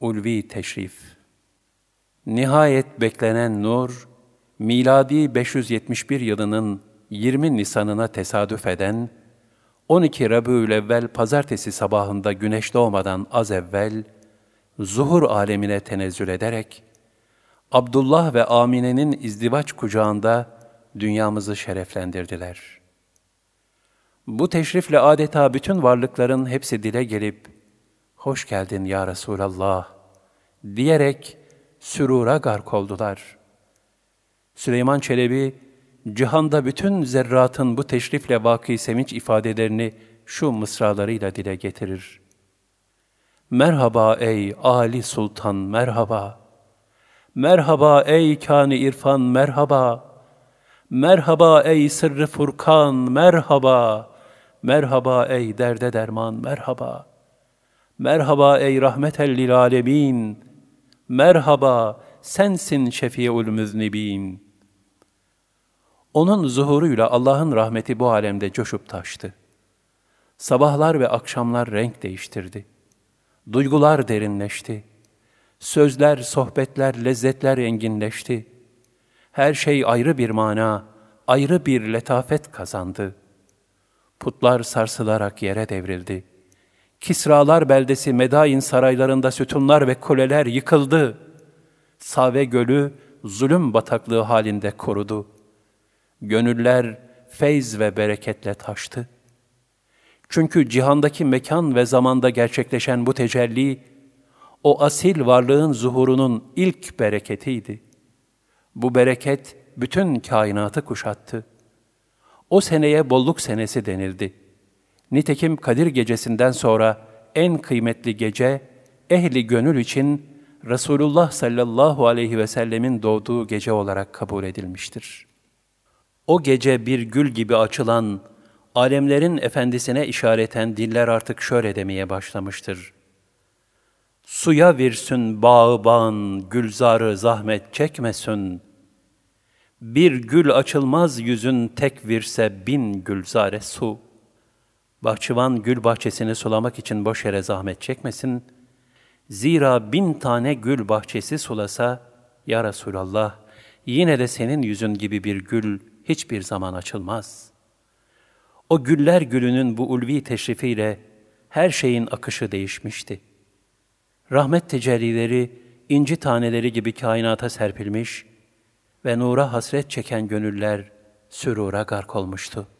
Ulvi Teşrif Nihayet beklenen nur, miladi 571 yılının 20 Nisan'ına tesadüf eden, 12 Rabiülevvel pazartesi sabahında güneş doğmadan az evvel, zuhur alemine tenezzül ederek, Abdullah ve Amine'nin izdivaç kucağında dünyamızı şereflendirdiler. Bu teşrifle adeta bütün varlıkların hepsi dile gelip, hoş geldin ya Resulallah diyerek sürura gark oldular. Süleyman Çelebi, cihanda bütün zerratın bu teşrifle vaki sevinç ifadelerini şu mısralarıyla dile getirir. Merhaba ey Ali Sultan merhaba. Merhaba ey kâni irfan merhaba. Merhaba ey sırrı furkan merhaba. Merhaba ey derde derman merhaba. Merhaba ey rahmetel lil alemin. Merhaba sensin şefi'ul müznibin. Onun zuhuruyla Allah'ın rahmeti bu alemde coşup taştı. Sabahlar ve akşamlar renk değiştirdi. Duygular derinleşti. Sözler, sohbetler, lezzetler enginleşti. Her şey ayrı bir mana, ayrı bir letafet kazandı. Putlar sarsılarak yere devrildi. Kisralar beldesi Medain saraylarında sütunlar ve kuleler yıkıldı. Save gölü zulüm bataklığı halinde korudu. Gönüller feyz ve bereketle taştı. Çünkü cihandaki mekan ve zamanda gerçekleşen bu tecelli, o asil varlığın zuhurunun ilk bereketiydi. Bu bereket bütün kainatı kuşattı. O seneye bolluk senesi denildi. Nitekim Kadir gecesinden sonra en kıymetli gece, ehli gönül için Resulullah sallallahu aleyhi ve sellemin doğduğu gece olarak kabul edilmiştir. O gece bir gül gibi açılan, alemlerin efendisine işareten diller artık şöyle demeye başlamıştır. Suya virsün bağı bağın, gülzarı zahmet çekmesin. Bir gül açılmaz yüzün tek virse bin gülzare su. Bahçıvan gül bahçesini sulamak için boş yere zahmet çekmesin. Zira bin tane gül bahçesi sulasa, Ya Resulallah, yine de senin yüzün gibi bir gül hiçbir zaman açılmaz. O güller gülünün bu ulvi teşrifiyle her şeyin akışı değişmişti. Rahmet tecellileri inci taneleri gibi kainata serpilmiş ve nura hasret çeken gönüller sürura gark olmuştu.''